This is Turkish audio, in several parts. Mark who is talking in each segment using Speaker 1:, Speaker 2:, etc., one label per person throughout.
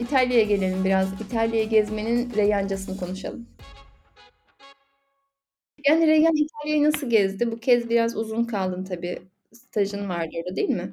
Speaker 1: İtalya'ya gelelim biraz. İtalya'yı gezmenin Reyyancasını konuşalım. Yani Reyyan İtalya'yı nasıl gezdi? Bu kez biraz uzun kaldın tabii. Stajın vardı orada değil mi?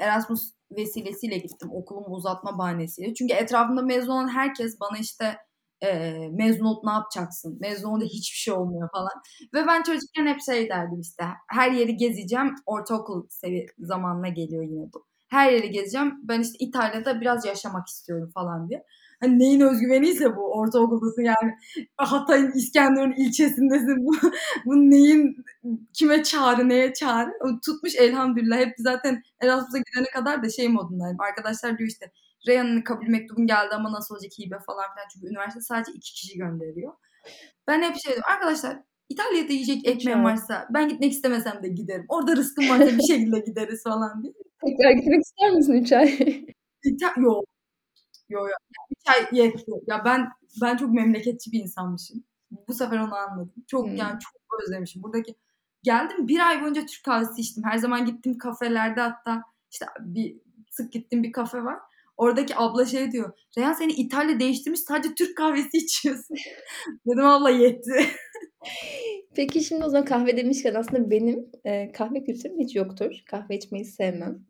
Speaker 2: Erasmus vesilesiyle gittim okulumu uzatma bahanesiyle. Çünkü etrafımda mezun olan herkes bana işte e, mezun olup ne yapacaksın? Mezun olunca hiçbir şey olmuyor falan. Ve ben çocukken hep şey derdim işte her yeri gezeceğim. Ortaokul sevi zamanına geliyor yine bu. Her yeri gezeceğim. Ben işte İtalya'da biraz yaşamak istiyorum falan diye. Hani neyin özgüveniyse bu ortaokuldasın yani Hatay'ın İskenderun ilçesindesin bu, bu neyin kime çağrı neye çağrı o tutmuş elhamdülillah hep zaten Erasmus'a gidene kadar da şey modundayım arkadaşlar diyor işte Reyhan'ın kabul mektubun geldi ama nasıl olacak hibe falan filan çünkü üniversite sadece iki kişi gönderiyor. Ben hep şey diyorum arkadaşlar İtalya'da yiyecek ekmeğim varsa ben gitmek istemesem de giderim. Orada rızkım varsa bir şekilde gideriz falan diye.
Speaker 1: Tekrar gitmek ister misin 3 ay?
Speaker 2: Yok. Yok yok. 3 ay yetti. Ya ben ben çok memleketçi bir insanmışım. Bu sefer onu anladım. Çok hmm. yani çok özlemişim. Buradaki geldim bir ay boyunca Türk kahvesi içtim. Her zaman gittim kafelerde hatta işte bir sık gittim bir kafe var. Oradaki abla şey diyor. Reyhan seni İtalya değiştirmiş sadece Türk kahvesi içiyorsun. Dedim abla yetti.
Speaker 1: Peki şimdi o zaman kahve demişken aslında benim e, kahve kültürüm hiç yoktur. Kahve içmeyi sevmem.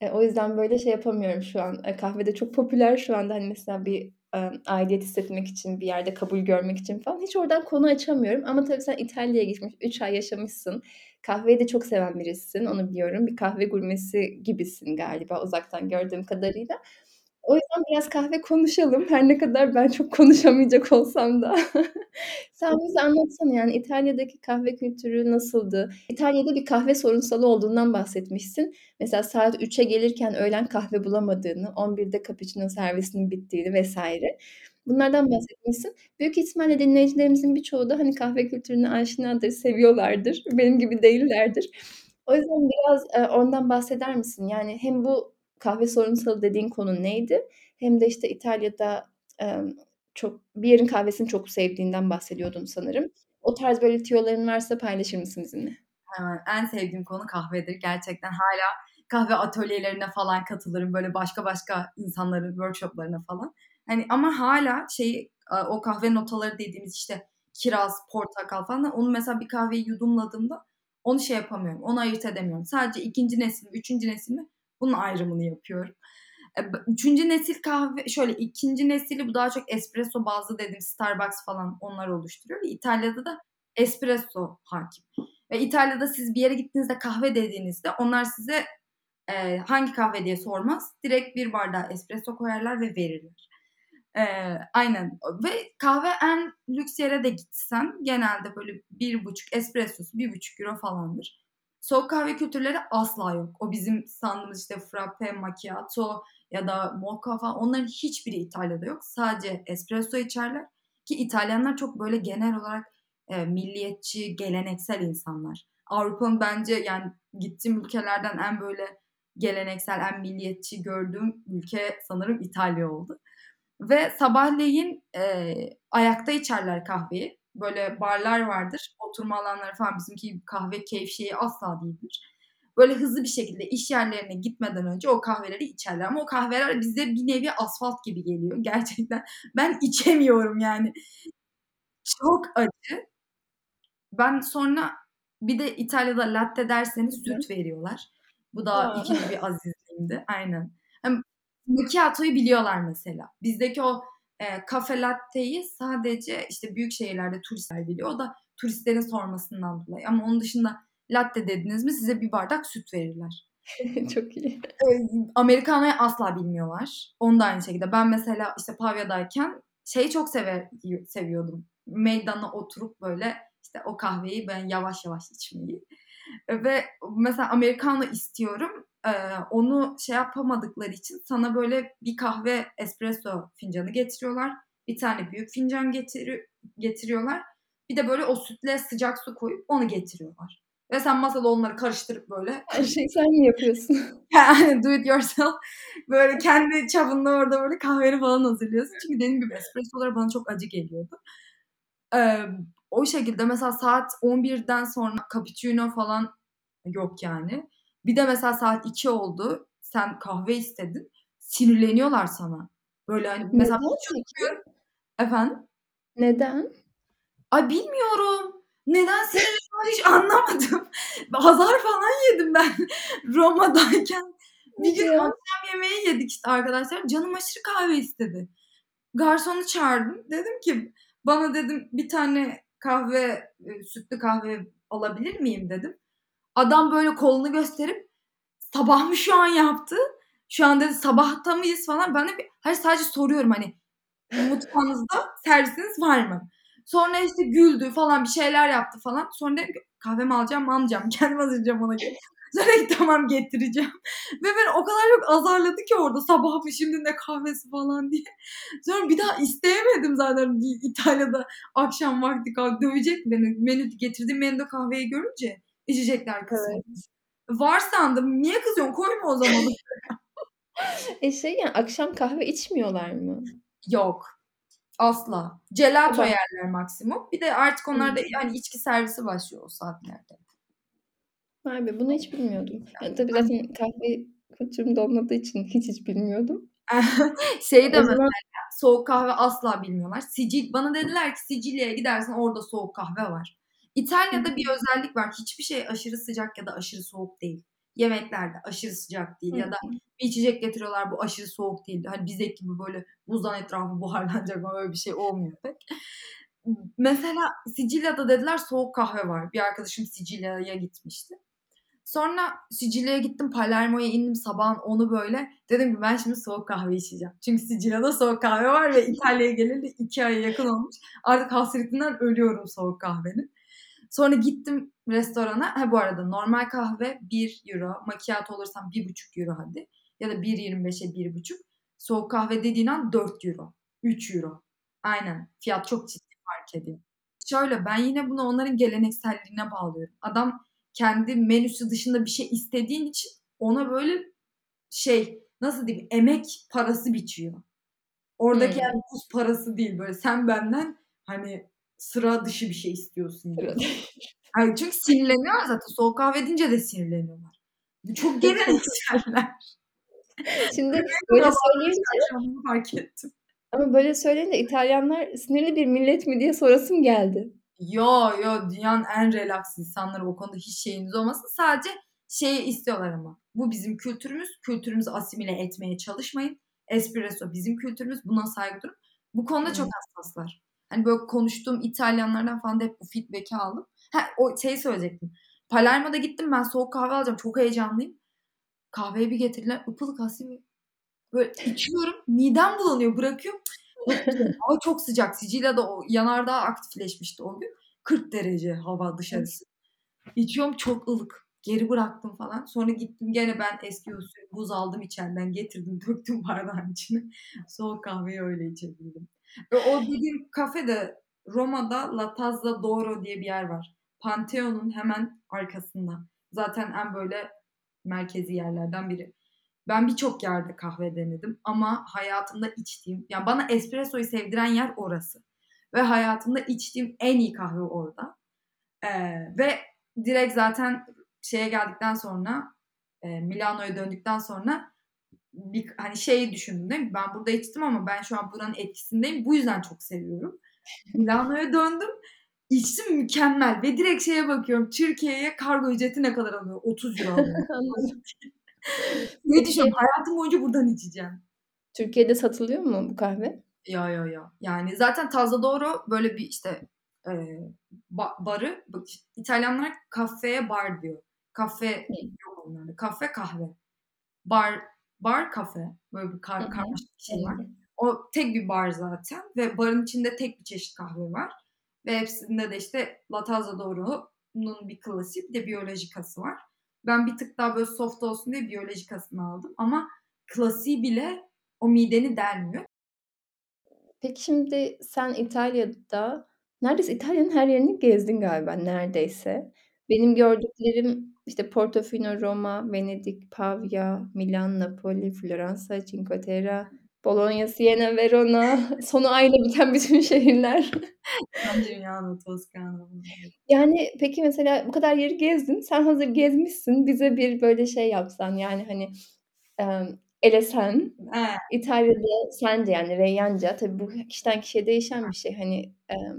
Speaker 1: E, o yüzden böyle şey yapamıyorum şu an. E, kahve çok popüler şu anda hani mesela bir e, aidiyet hissetmek için, bir yerde kabul görmek için falan. Hiç oradan konu açamıyorum. Ama tabii sen İtalya'ya gitmiş, 3 ay yaşamışsın. Kahveyi de çok seven birisin, onu biliyorum. Bir kahve gurmesi gibisin galiba uzaktan gördüğüm kadarıyla. O yüzden biraz kahve konuşalım. Her ne kadar ben çok konuşamayacak olsam da. Sen bize anlatsana yani İtalya'daki kahve kültürü nasıldı? İtalya'da bir kahve sorunsalı olduğundan bahsetmişsin. Mesela saat 3'e gelirken öğlen kahve bulamadığını, 11'de cappuccino servisinin bittiğini vesaire. Bunlardan bahsetmişsin. Büyük ihtimalle dinleyicilerimizin birçoğu da hani kahve kültürüne aşinadır, seviyorlardır. Benim gibi değillerdir. O yüzden biraz e, ondan bahseder misin? Yani hem bu kahve sorunsalı dediğin konu neydi? Hem de işte İtalya'da çok bir yerin kahvesini çok sevdiğinden bahsediyordun sanırım. O tarz böyle tiyoların varsa paylaşır mısın bizimle?
Speaker 2: Hemen en sevdiğim konu kahvedir. Gerçekten hala kahve atölyelerine falan katılırım. Böyle başka başka insanların workshoplarına falan. Hani ama hala şey o kahve notaları dediğimiz işte kiraz, portakal falan onu mesela bir kahveyi yudumladığımda onu şey yapamıyorum. Onu ayırt edemiyorum. Sadece ikinci nesil mi, üçüncü nesil mi bunun ayrımını yapıyorum. E, üçüncü nesil kahve şöyle ikinci nesili bu daha çok espresso bazlı dedim Starbucks falan onlar oluşturuyor. İtalya'da da espresso hakim. Ve İtalya'da siz bir yere gittiğinizde kahve dediğinizde onlar size e, hangi kahve diye sormaz. Direkt bir bardağı espresso koyarlar ve verirler. E, aynen. Ve kahve en lüks yere de gitsen genelde böyle bir buçuk espressosu bir buçuk euro falandır. Soğuk kahve kültürleri asla yok. O bizim sandığımız işte frappe, macchiato ya da mocha falan onların hiçbiri İtalya'da yok. Sadece espresso içerler. Ki İtalyanlar çok böyle genel olarak e, milliyetçi, geleneksel insanlar. Avrupa'nın bence yani gittiğim ülkelerden en böyle geleneksel, en milliyetçi gördüğüm ülke sanırım İtalya oldu. Ve sabahleyin e, ayakta içerler kahveyi böyle barlar vardır. Oturma alanları falan bizimki kahve keyif şeyi asla değildir. Böyle hızlı bir şekilde iş yerlerine gitmeden önce o kahveleri içerler. Ama o kahveler bize bir nevi asfalt gibi geliyor. Gerçekten ben içemiyorum yani. Çok acı. Ben sonra bir de İtalya'da latte derseniz süt veriyorlar. Bu da ikinci bir azizliğimdi. Aynen. Hem macchiato'yu biliyorlar mesela. Bizdeki o e, kafe latte'yi sadece işte büyük şehirlerde turistler biliyor. O da turistlerin sormasından dolayı. Ama onun dışında latte dediniz mi size bir bardak süt verirler.
Speaker 1: Çok iyi.
Speaker 2: Amerikano'yu asla bilmiyorlar. Onu da aynı şekilde. Ben mesela işte Pavya'dayken şeyi çok sever, seviyordum. Meydana oturup böyle işte o kahveyi ben yavaş yavaş içmeyi. Ve mesela Americano istiyorum e, onu şey yapamadıkları için sana böyle bir kahve espresso fincanı getiriyorlar. Bir tane büyük fincan getiri getiriyorlar. Bir de böyle o sütle sıcak su koyup onu getiriyorlar. Ve sen masada onları karıştırıp böyle.
Speaker 1: Her şeyi sen mi yapıyorsun?
Speaker 2: yani do it yourself. Böyle kendi çapında orada böyle kahveni falan hazırlıyorsun. Çünkü dediğim gibi espressolar bana çok acı geliyordu. Ee, o şekilde mesela saat 11'den sonra cappuccino falan yok yani. Bir de mesela saat 2 oldu. Sen kahve istedin. Sinirleniyorlar sana. Böyle, hani, mesela
Speaker 1: Neden peki?
Speaker 2: gün Efendim?
Speaker 1: Neden?
Speaker 2: Ay, bilmiyorum. Neden sevmiyorlar hiç anlamadım. Azar falan yedim ben Roma'dayken. Bir gün akşam yemeği yedik işte arkadaşlar. Canım aşırı kahve istedi. Garsonu çağırdım. Dedim ki bana dedim bir tane kahve, eee, sütlü kahve alabilir miyim dedim. Adam böyle kolunu gösterip sabah mı şu an yaptı? Şu an dedi sabahta mıyız falan. Ben de bir hayır sadece soruyorum hani mutfağınızda servisiniz var mı? Sonra işte güldü falan bir şeyler yaptı falan. Sonra dedim ki kahvemi alacağım mı? Almayacağım. Kendim hazırlayacağım ona göre. Sonra tamam getireceğim. Ve beni o kadar çok azarladı ki orada sabah mı şimdi ne kahvesi falan diye. Sonra bir daha isteyemedim zaten İtalya'da akşam vakti kalk dövecek beni. Menü getirdiğim menüde kahveyi görünce içecekler kısmı.
Speaker 1: Evet.
Speaker 2: Var sandım. Niye kızıyorsun? Koyma o zaman.
Speaker 1: E, şey ya akşam kahve içmiyorlar mı?
Speaker 2: Yok. Asla. Gelato
Speaker 1: Sabah.
Speaker 2: yerler maksimum. Bir de artık onlarda hani içki servisi başlıyor o saatlerde.
Speaker 1: Vay be, bunu hiç bilmiyordum. Yani, tabii zaten kahve kültürüm de olmadığı için hiç hiç bilmiyordum.
Speaker 2: Şeyi de mesela
Speaker 1: zaman
Speaker 2: soğuk kahve asla bilmiyorlar. Sicil bana dediler ki Sicilya'ya gidersen orada soğuk kahve var. İtalya'da bir özellik var. Hiçbir şey aşırı sıcak ya da aşırı soğuk değil. Yemekler de aşırı sıcak değil
Speaker 1: Hı
Speaker 2: ya da bir içecek getiriyorlar bu aşırı soğuk değil. Hani bizdeki gibi böyle buzdan etrafı buharlanacak falan öyle bir şey olmuyor pek. Mesela Sicilya'da dediler soğuk kahve var. Bir arkadaşım Sicilya'ya gitmişti. Sonra Sicilya'ya gittim, Palermo'ya indim sabahın 10'u böyle. Dedim ki ben şimdi soğuk kahve içeceğim. Çünkü Sicilya'da soğuk kahve var ve İtalya'ya geleli 2 aya yakın olmuş. Artık hasretinden ölüyorum soğuk kahvenin. Sonra gittim restorana. Ha bu arada normal kahve €1, macchiato alırsam €1,5 hadi ya da 1.25'e 1,5. Soğuk kahve dediğin an €4, €3. Aynen. Fiyat çok ciddi fark ediyor. Şöyle, ben yine bunu onların gelenekselliğine bağlıyorum. Adam kendi menüsü dışında bir şey istediğin için ona böyle şey, nasıl diyeyim, emek parası biçiyor. Oradaki
Speaker 1: Hımm.
Speaker 2: yani buz parası değil. Böyle sen benden hani sıra dışı bir şey istiyorsun.
Speaker 1: Evet.
Speaker 2: Hayır çünkü sinirleniyorlar zaten. Soğuk kahve deyince de sinirleniyorlar. Bu çok gelenekseller.
Speaker 1: Şimdi böyle söyleyince
Speaker 2: fark ettim.
Speaker 1: Ama böyle söyleyince İtalyanlar sinirli bir millet mi diye sorasım geldi.
Speaker 2: Yo, yo, dünyanın en relaks insanları. O konuda hiç şeyiniz olmasın. Sadece şeyi istiyorlar ama. Bu bizim kültürümüz. Kültürümüzü asimile etmeye çalışmayın. Espresso bizim kültürümüz. Buna saygı durun. Bu konuda çok hassaslar. Hani böyle konuştuğum İtalyanlardan falan da hep bu feedback'i aldım. Ha, o şeyi söyleyecektim. Palermo'da gittim ben soğuk kahve alacağım. Çok heyecanlıyım. Kahveyi bir getirdiler. Ipıl asil böyle içiyorum. Midem bulanıyor. Bırakıyorum. Hava çok sıcak. Sicilya'da o yanardağ aktifleşmişti o gün. 40 derece hava dışarısı. İçiyorum çok ılık. Geri bıraktım falan. Sonra gittim gene ben eski usul buz aldım içeriden getirdim döktüm bardağın içine. Soğuk kahveyi öyle içebildim. O dediğim kafe de Roma'da La Tazza d'Oro diye bir yer var. Pantheon'un hemen arkasında. Zaten en böyle merkezi yerlerden biri. Ben birçok yerde kahve denedim ama hayatımda içtiğim, yani bana espressoyu sevdiren yer orası. Ve hayatımda içtiğim en iyi kahve orada. Eee, ve direkt zaten şeye geldikten sonra, eee, Milano'ya döndükten sonra bir hani şeyi düşündüm değil mi? Ben burada içtim ama ben şu an buranın etkisindeyim. Bu yüzden çok seviyorum. Milano'ya döndüm. İçtim mükemmel ve direkt şeye bakıyorum. Türkiye'ye kargo ücreti ne kadar alıyor? €30 alıyor.
Speaker 1: Anladım.
Speaker 2: Ne düşünüyorum? Hayatım boyunca buradan içeceğim.
Speaker 1: Türkiye'de satılıyor mu bu kahve?
Speaker 2: Yo, yo, yo. Yani zaten Tazza d'Oro böyle bir işte, eee, ba barı İtalyanlar kafeye bar diyor. Kafe yok onlarda. Kafe, kahve. Bar bar, kafe. Böyle bir kar karmaşık bir şey var. O tek bir bar zaten ve barın içinde tek bir çeşit kahve var. Ve hepsinde de işte La Tazza d'Oro'nun bir klasiği bir de Biologica'sı var. Ben bir tık daha böyle soft olsun diye Biologica'sını aldım ama klasiği bile o mideni delmiyor.
Speaker 1: Peki şimdi sen İtalya'da neredeyse İtalya'nın her yerini gezdin galiba neredeyse. Benim gördüklerim işte Portofino, Roma, Venedik, Pavia, Milan, Napoli, Floransa, Cinque Terre, Bologna, Siena, Verona, sonu A ile biten bütün şehirler.
Speaker 2: San Gimignano, Toskana.
Speaker 1: Yani peki mesela bu kadar yeri gezdin. Sen hazır gezmişsin. Bize bir böyle şey yapsan yani hani, emm Elesen.
Speaker 2: He.
Speaker 1: İtalya'da Sence yani Reyhanca. Tabii bu kişiden kişiye değişen bir şey. Hani, emm,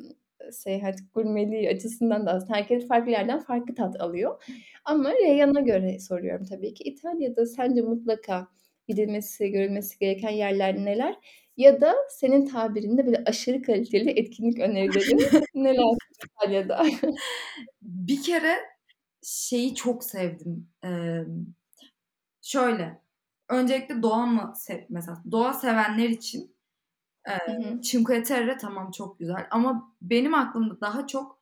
Speaker 1: seyahat gurmeliği açısından da aslında herkes farklı yerden farklı tat alıyor. Ama Reyhan'a göre soruyorum tabii ki. İtalya'da sence mutlaka gidilmesi, görülmesi gereken yerler neler? Ya da senin tabirinde böyle aşırı kaliteli etkinlik önerilerin neler İtalya'da?
Speaker 2: Bir kere şeyi çok sevdim. Emm, şöyle, öncelikle doğa mı sev mesela doğa sevenler için,
Speaker 1: Hı.
Speaker 2: Cinque Terre tamam çok güzel ama benim aklımda daha çok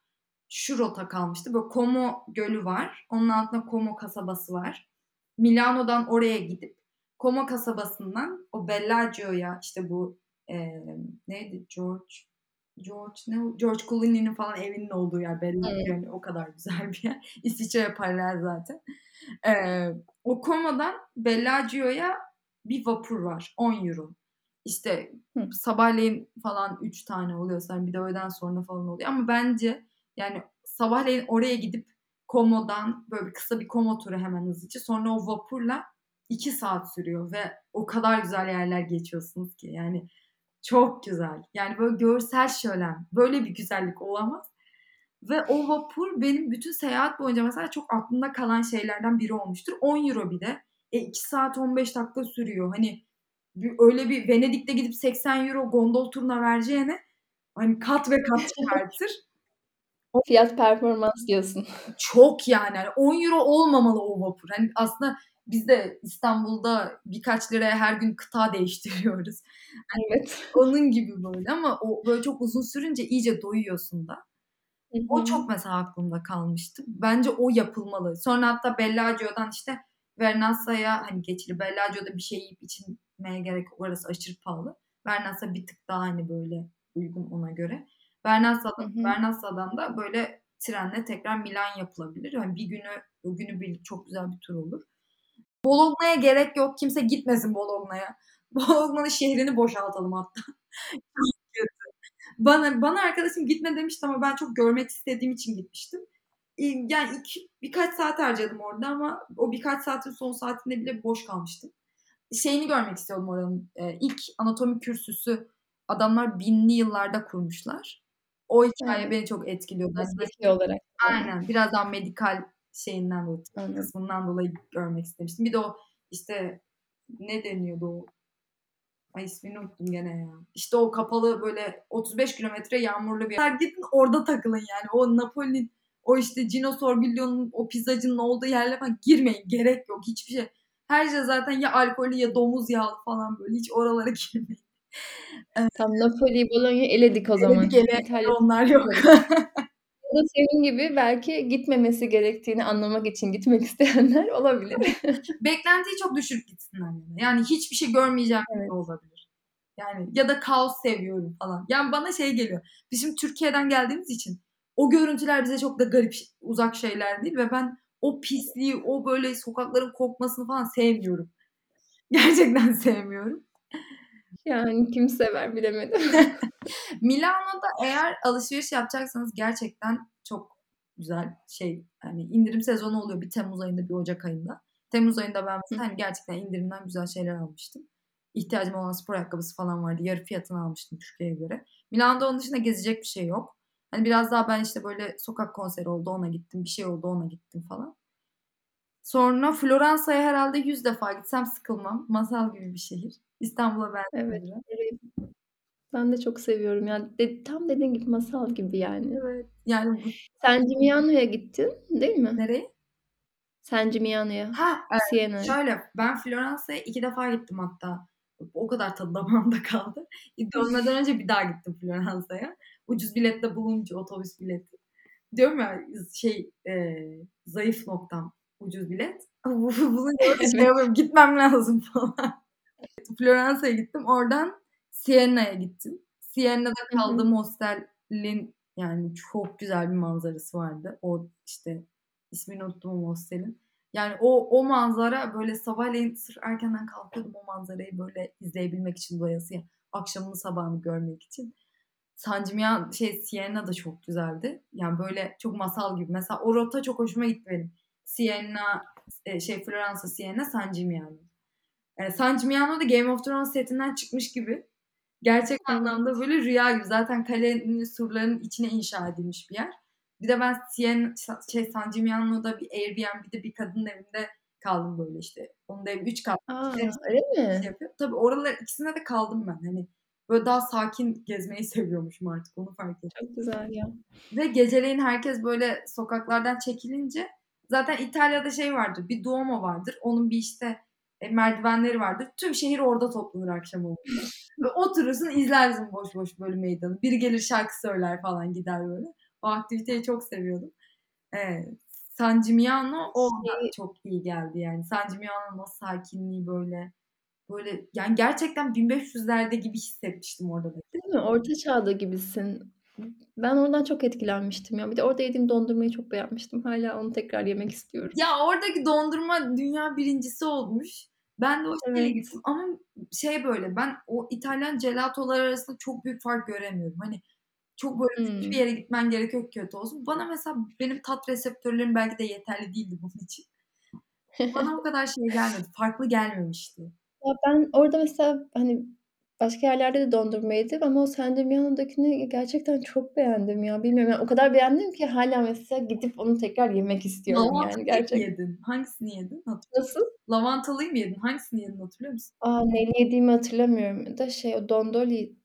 Speaker 2: şu rota kalmıştı. Böyle Como Gölü var. Onun altında Como kasabası var. Milano'dan oraya gidip Como kasabasından o Bellagio'ya işte bu, eee, neydi George George ne? George Clooney'nin falan evinin olduğu yer Bellagio
Speaker 1: Hıı.
Speaker 2: hani o kadar güzel bir yer. İsviçre'ye paralel zaten. Eee, o Como'dan Bellagio'ya bir vapur var. €10. İşte
Speaker 1: Hı.
Speaker 2: sabahleyin falan 3 tane oluyor sanırım. Bir de öğleden sonra falan oluyor ama bence yani sabahleyin oraya gidip Como'dan böyle bir kısa bir Como turu hemen hızlıca. Sonra o vapurla 2 saat sürüyor ve o kadar güzel yerler geçiyorsunuz ki yani çok güzel. Yani böyle görsel şölen. Böyle bir güzellik olamaz. Ve o vapur benim bütün seyahat boyunca mesela çok aklımda kalan şeylerden biri olmuştur. €10 bir de. E, 2 saat 15 dakika sürüyor. Hani öyle bir Venedik'te gidip €80 gondol turuna vereceğine hani kat ve kat çıkartır. O
Speaker 1: Fiyat performans diyorsun.
Speaker 2: Çok yani. Hani €10 olmamalı o vapur. Hani aslında biz de İstanbul'da birkaç liraya her gün kıta değiştiriyoruz. Hani
Speaker 1: Evet.
Speaker 2: onun gibi böyle ama o böyle çok uzun sürünce iyice doyuyorsun da.
Speaker 1: Hı
Speaker 2: O çok mesela aklımda kalmıştı. Bence o yapılmalı. Sonra hatta Bellagio'dan işte Vernaza'ya hani geçilip Bellagio'da bir şey yiyip içmeye gerek yok. Orası aşırı pahalı. Vernazza bir tık daha hani böyle uygun ona göre.
Speaker 1: Hı.
Speaker 2: Vernazza'dan da böyle trenle tekrar Milan yapılabilir. Hani bir günü o günübirlik çok güzel bir tur olur. Bologna'ya gerek yok. Kimse gitmesin Bologna'ya. Bologna'nın şehrini boşaltalım hatta. Bana bana arkadaşım gitme demişti ama ben çok görmek istediğim için gitmiştim. Yani iki birkaç saat harcadım orada ama o birkaç saatin son saatinde bile boş kalmıştım. Şeyini görmek istiyordum oranın, eee, ilk anatomik kürsüsü adamlar 1000'li yıllarda kurmuşlar. O hikâye
Speaker 1: Evet.
Speaker 2: beni çok böyle
Speaker 1: Mesleki olarak.
Speaker 2: Aynen. Biraz daha medikal şeyinden dolayı,
Speaker 1: Anladım.
Speaker 2: kısmından dolayı görmek istemiştim. Bir de o işte ne deniyordu o? Ay ismini unuttum gene ya. İşte o kapalı böyle 35 kilometre yağmurlu bir yer. Gidin orada takılın yani. O Napoli'nin o işte Gino Sorbillo'nun o pizzacının olduğu yerlere falan girmeyin. Gerek yok hiçbir şey. Her şey zaten ya alkollü ya domuz yağlı falan böyle. Hiç oralara girmeyin. Evet.
Speaker 1: Tamam, Napoli, Bologna'yı eledik o
Speaker 2: Eledik,
Speaker 1: zaman.
Speaker 2: ele
Speaker 1: İtalya
Speaker 2: onlar yok.
Speaker 1: Da senin gibi belki gitmemesi gerektiğini anlamak için gitmek isteyenler olabilir.
Speaker 2: Beklentiyi çok düşürüp gitsinler yani. Yani hiçbir şey görmeyeceğim
Speaker 1: Evet.
Speaker 2: olabilir. Yani ya da kaos seviyorum falan. Yani bana şey geliyor. Biz şimdi Türkiye'den geldiğimiz için o görüntüler bize çok da garip, uzak şeyler değil ve ben o pisliği, o böyle sokakların kokmasını falan sevmiyorum. Gerçekten sevmiyorum.
Speaker 1: Yani kim sever bilemedim.
Speaker 2: Milano'da eğer alışveriş yapacaksanız gerçekten çok güzel şey hani indirim sezonu oluyor bir temmuz ayında bir ocak ayında. Temmuz ayında ben hani gerçekten indirimden güzel şeyler almıştım. İhtiyacım olan spor ayakkabısı falan vardı. Yarı fiyatına almıştım Türkiye'ye göre. Milano'da onun dışında gezecek bir şey yok. Hani biraz daha ben işte böyle sokak konseri oldu ona gittim. Bir şey oldu ona gittim falan. Sonra Floransa'ya herhâlde 100 defa gitsem sıkılmam. Masal gibi bir şehir. İstanbul'a benziyor
Speaker 1: Evet.
Speaker 2: biraz.
Speaker 1: Ben de çok seviyorum ya. De tam dediğin gibi masal gibi yani.
Speaker 2: Evet. Yani bu
Speaker 1: San Gimignano'ya gittin, değil mi?
Speaker 2: Nereye?
Speaker 1: San Gimignano'ya.
Speaker 2: Ha, eee,
Speaker 1: Siena'ya.
Speaker 2: şöyle, ben Floransa'ya 2 defa gittim hatta. O kadar tadı damağımda kaldı. Dönmeden önce bir daha gittim Floransa'ya. Ucuz bilet de bulunca otobüs bileti. Diyorum ya şey, eee, zayıf noktam ucuz bilet. Bulunca şey yapıyorum, gitmem lazım falan. Floransa'ya gittim. Oradan Siena'ya gittim. Siena'da kaldığım hostelin yani çok güzel bir manzarası vardı. O işte ismini unuttum o hostelin. Yani o o manzara böyle sabahleyin sırf erkenden kalkıyordum o manzarayı böyle izleyebilmek için doyasıya. Akşamını sabahını görmek için. San Gimignano şey Siena da çok güzeldi. Yani böyle çok masal gibi. Mesela o rota çok hoşuma gitti benim. Siena, eee, şey Floransa, Siena, San Gimignano. Eee, San Gimignano da Game of Thrones setinden çıkmış gibi. Gerçek anlamda böyle rüya gibi. Zaten kalenin surlarının içine inşa edilmiş bir yer. Bir de ben Sien şey, San Gimignano'da bir Airbnb'de bir kadının evinde kaldım böyle işte. Onun da evi 3 katlı.
Speaker 1: A!
Speaker 2: Şey
Speaker 1: Öyle mi?
Speaker 2: yapıyor. Tabii oralar ikisinde de kaldım ben. Hani böyle daha sakin gezmeyi seviyormuşum artık onu fark ettim.
Speaker 1: Çok güzel ya.
Speaker 2: Ve geceleyin herkes böyle sokaklardan çekilince zaten İtalya'da şey vardır. Bir Duomo vardır. Onun bir işte e, merdivenleri vardır. Tüm şehir orada toplanır akşam. Ve oturursun izlersin boş boş böyle meydanı. Biri gelir şarkı söyler falan gider böyle. O aktiviteyi çok seviyordum. Evet. San Gimignano o
Speaker 1: Şey
Speaker 2: çok iyi geldi yani. San Gimignano'nun o sakinliği böyle böyle yani gerçekten 1500'lerde gibi hissetmiştim orada da.
Speaker 1: Değil mi? Orta çağda gibisin. Ben oradan çok etkilenmiştim ya. Bir de orada yediğim dondurmayı çok beğenmiştim. Hâlâ onu tekrar yemek istiyorum.
Speaker 2: Ya oradaki dondurma dünya birincisi olmuş. Ben de o şeyle
Speaker 1: Evet.
Speaker 2: gittim ama şey böyle ben o İtalyan gelatolar arasında çok büyük fark göremiyorum. Hani çok böyle kötü bir yere gitmen gerekiyor ki kötü olsun. Bana mesela benim tat reseptörlerim belki de yeterli değildi bunun için. Bana o kadar şey gelmedi. Farklı gelmemişti.
Speaker 1: Ya ben orada mesela hani başka yerlerde de dondurma yedim ama o San Gimignano'dakini gerçekten çok beğendim ya. Bilmiyorum yani o kadar beğendim ki hâlâ mesela gidip onu tekrar yemek istiyorum yani
Speaker 2: Lavantalıyı mı
Speaker 1: gerçek
Speaker 2: yedin? Hangisini yedin? Hatırlıyor
Speaker 1: Nasıl?
Speaker 2: musun? Lavantalıyı mı yedin? Hangisini yedin hatırlıyor musun?
Speaker 1: A, neli yediğimi hatırlamıyorum da şey o Dondoli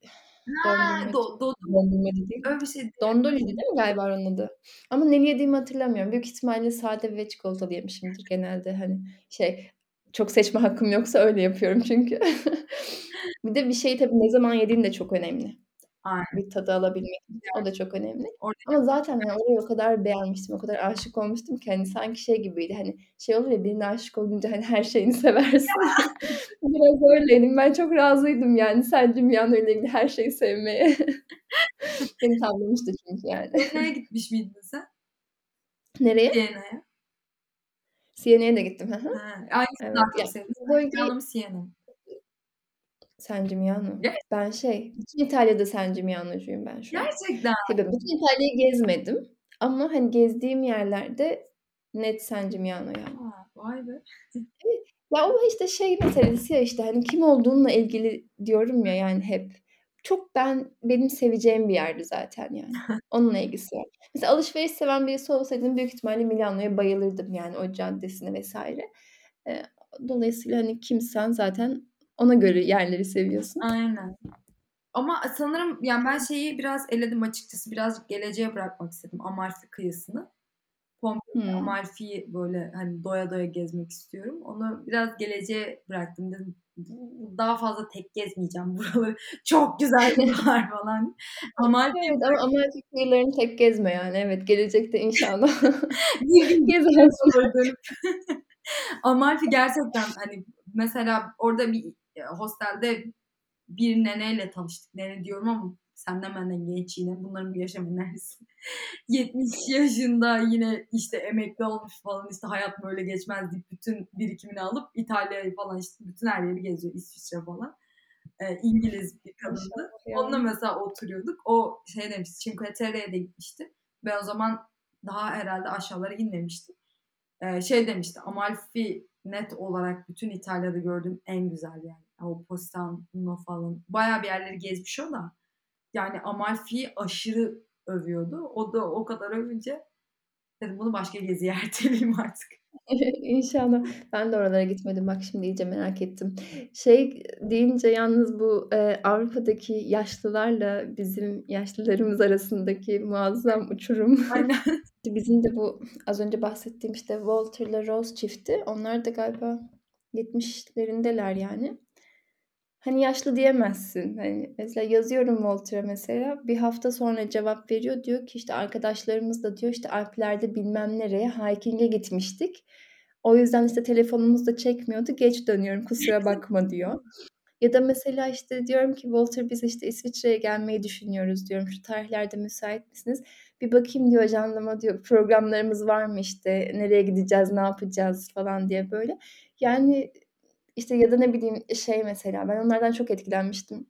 Speaker 2: Ha,
Speaker 1: dondurma
Speaker 2: do do
Speaker 1: dondurma dediğim.
Speaker 2: öyle bir şey değil.
Speaker 1: Dondoli'ydi değil mi galiba oranın adı? Ama neli yediğimi hatırlamıyorum. Büyük ihtimalle sade ve çikolatalı yemişimdir genelde hani şey çok seçme hakkım yoksa öyle yapıyorum çünkü. Bir de bir şeyi tabii ne zaman yediğin de çok önemli.
Speaker 2: Aynen.
Speaker 1: Bir tadı alabilmek. O da çok önemli.
Speaker 2: Oradaki
Speaker 1: Ama zaten yani orayı o kadar beğenmiştim, o kadar aşık olmuştum ki hani sanki şey gibiydi hani şey olur ya birine aşık olunca hani her şeyini seversin. Biraz öyleydim. Ben çok razıydım yani San Gimignano ile ilgili her şeyi sevmeye. Beni tavlamıştı çünkü yani.
Speaker 2: Siena'ya gitmiş miydin sen?
Speaker 1: Nereye?
Speaker 2: Siena'ya.
Speaker 1: Siena'ya da gittim.
Speaker 2: Hangisini
Speaker 1: Evet.
Speaker 2: daha
Speaker 1: Ya
Speaker 2: çok sevdin?
Speaker 1: bu
Speaker 2: San
Speaker 1: bölgeyi
Speaker 2: Gimignano mu mı?
Speaker 1: San Gimignano. Ben şey, bütün İtalya'da San Gimignano'cuyum ben şu an.
Speaker 2: Gerçekten.
Speaker 1: Tabii bütün İtalya'yı gezmedim ama hani gezdiğim yerlerde net San Gimignano yani.
Speaker 2: A! Vay be.
Speaker 1: Evet. Ya o işte şey meselesi ya işte hani kim olduğunla ilgili diyorum ya yani hep. Çok ben benim seveceğim bir yerdi zaten yani. Onunla ilgisi var. Mesela alışveriş seven birisi olsaydım büyük ihtimalle Milano'ya bayılırdım yani o caddesine vs. Eee, dolayısıyla hani kimsen zaten ona göre yerleri seviyorsun.
Speaker 2: Aynen. Ama sanırım yani ben şeyi biraz eledim açıkçası. Birazcık geleceğe bırakmak istedim Amalfi kıyısını. Pompei,
Speaker 1: Hımm.
Speaker 2: Amalfi'yi böyle hani doya doya gezmek istiyorum. Onu biraz geleceğe bıraktım. Dedim daha fazla tek gezmeyeceğim buraları. Çok güzel buralar falan. Amalfi'yi
Speaker 1: Evet ama Amalfi kıyılarını tek gezme yani. Evet, gelecekte inşallah
Speaker 2: Bir gün
Speaker 1: gezersin.
Speaker 2: dönüp Amalfi gerçekten hani mesela orada bir hostelde bir neneyle tanıştık. Nene diyorum ama senden benden genç yine. Bunların bir yaşam enerjisi. 70 yaşında yine işte emekli olmuş falan işte hayat böyle geçmez deyip bütün birikimini alıp İtalya'yı falan işte bütün her yeri geziyor. İsviçre falan. Eee, İngiliz bir kadındı. Onunla mesela oturuyorduk. O şey demişti Cinque Terre'ye de gitmişti. Ben o zaman daha herhâlde aşağılara inmemiştim. Eee, şey demişti Amalfi net olarak bütün İtalya'da gördüğüm en güzel yer. O Positano falan. Bayağı bir yerleri gezmiş o da. Yani Amalfi'yi aşırı övüyordu. O da o kadar övünce dedim bunu başka geziye erteleyeyim artık.
Speaker 1: İnşallah. Ben de oralara gitmedim. Bak şimdi iyice merak ettim. Şey deyince yalnız bu, eee, Avrupa'daki yaşlılarla bizim yaşlılarımız arasındaki muazzam uçurum.
Speaker 2: Aynen.
Speaker 1: Bizim de bu az önce bahsettiğim işte Walter'la Rose çifti. Onlar da galiba 70'lerindeler yani. Hani yaşlı diyemezsin. Hani mesela yazıyorum Walter'a mesela. Bir hafta sonra cevap veriyor. Diyor ki işte arkadaşlarımızla diyor işte Alplerde bilmem nereye hiking'e gitmiştik. O yüzden işte telefonumuz da çekmiyordu. Geç dönüyorum kusura bakma diyor. Ya da mesela işte diyorum ki Walter biz işte İsviçre'ye gelmeyi düşünüyoruz diyorum. Şu tarihlerde müsait misiniz? Bir bakayım diyor ajandama diyor. Programlarımız var mı işte? Nereye gideceğiz? Ne yapacağız falan diye böyle. Yani işte ya da ne bileyim şey mesela ben onlardan çok etkilenmiştim.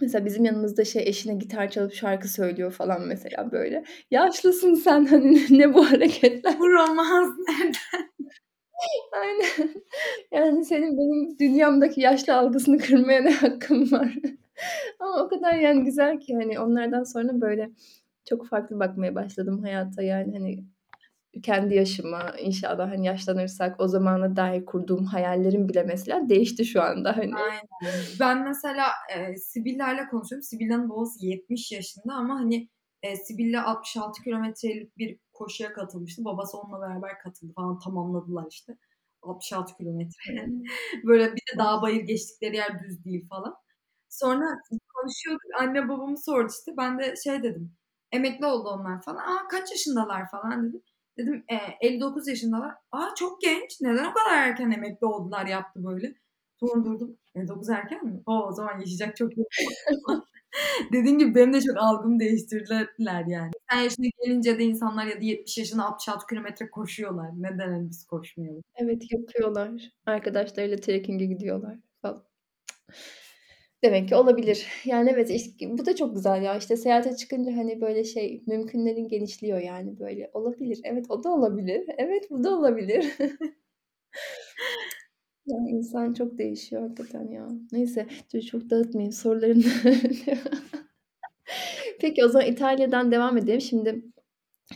Speaker 1: Mesela bizim yanımızda şey eşine gitar çalıp şarkı söylüyor falan mesela böyle. Yaşlısın sen hani ne bu hareketler?
Speaker 2: Bu romans nereden?
Speaker 1: Aynen. Yani senin benim dünyamdaki yaşlı algısını kırmaya ne hakkın var? Ama o kadar yani güzel ki hani onlardan sonra böyle çok farklı bakmaya başladım hayata yani hani kendi yaşıma inşallah hani yaşlanırsak o zamana dair kurduğum hayallerim bile mesela değişti şu anda hani.
Speaker 2: Aynen. Ben mesela, eee, Sibel'lerle konuşuyorum. Sibel'in babası 70 yaşında ama hani, eee, Sibel'le 66 kilometrelik bir koşuya katılmıştı. Babası onunla beraber katıldı falan tamamladılar işte. 66 kilometre. Böyle bir de dağ bayır geçtikleri yer düz değil falan. Sonra konuşuyorduk. Anne babamı sordu işte. Ben de şey dedim. Emekli oldu onlar falan. "A, kaç yaşındalar?" falan dedim. Dedim, eee, "59 yaşındalar." "A, çok genç. Neden o kadar erken emekli oldular?" yaptı böyle. Sonra durdum. "59 erken mi? O, o zaman yaşayacak çok yılım var." falan. Dediğin gibi benim de çok algımı değiştirdiler yani. 80 yaşına gelince de insanlar ya da 70 yaşında 66 kilometre koşuyorlar. Neden hani biz koşmayalım?
Speaker 1: Evet, yapıyorlar. Arkadaşlarıyla trekking'e gidiyorlar falan. Demek ki olabilir. Yani evet, iş bu da çok güzel ya. İşte seyahate çıkınca hani böyle şey, mümkünlerin genişliyor yani böyle. Olabilir. Evet, o da olabilir. Evet, bu da olabilir. Ya, insan çok değişiyor hakikaten ya. Neyse, çok dağıtmayayım sorularını. Peki o zaman İtalya'dan devam edelim. Şimdi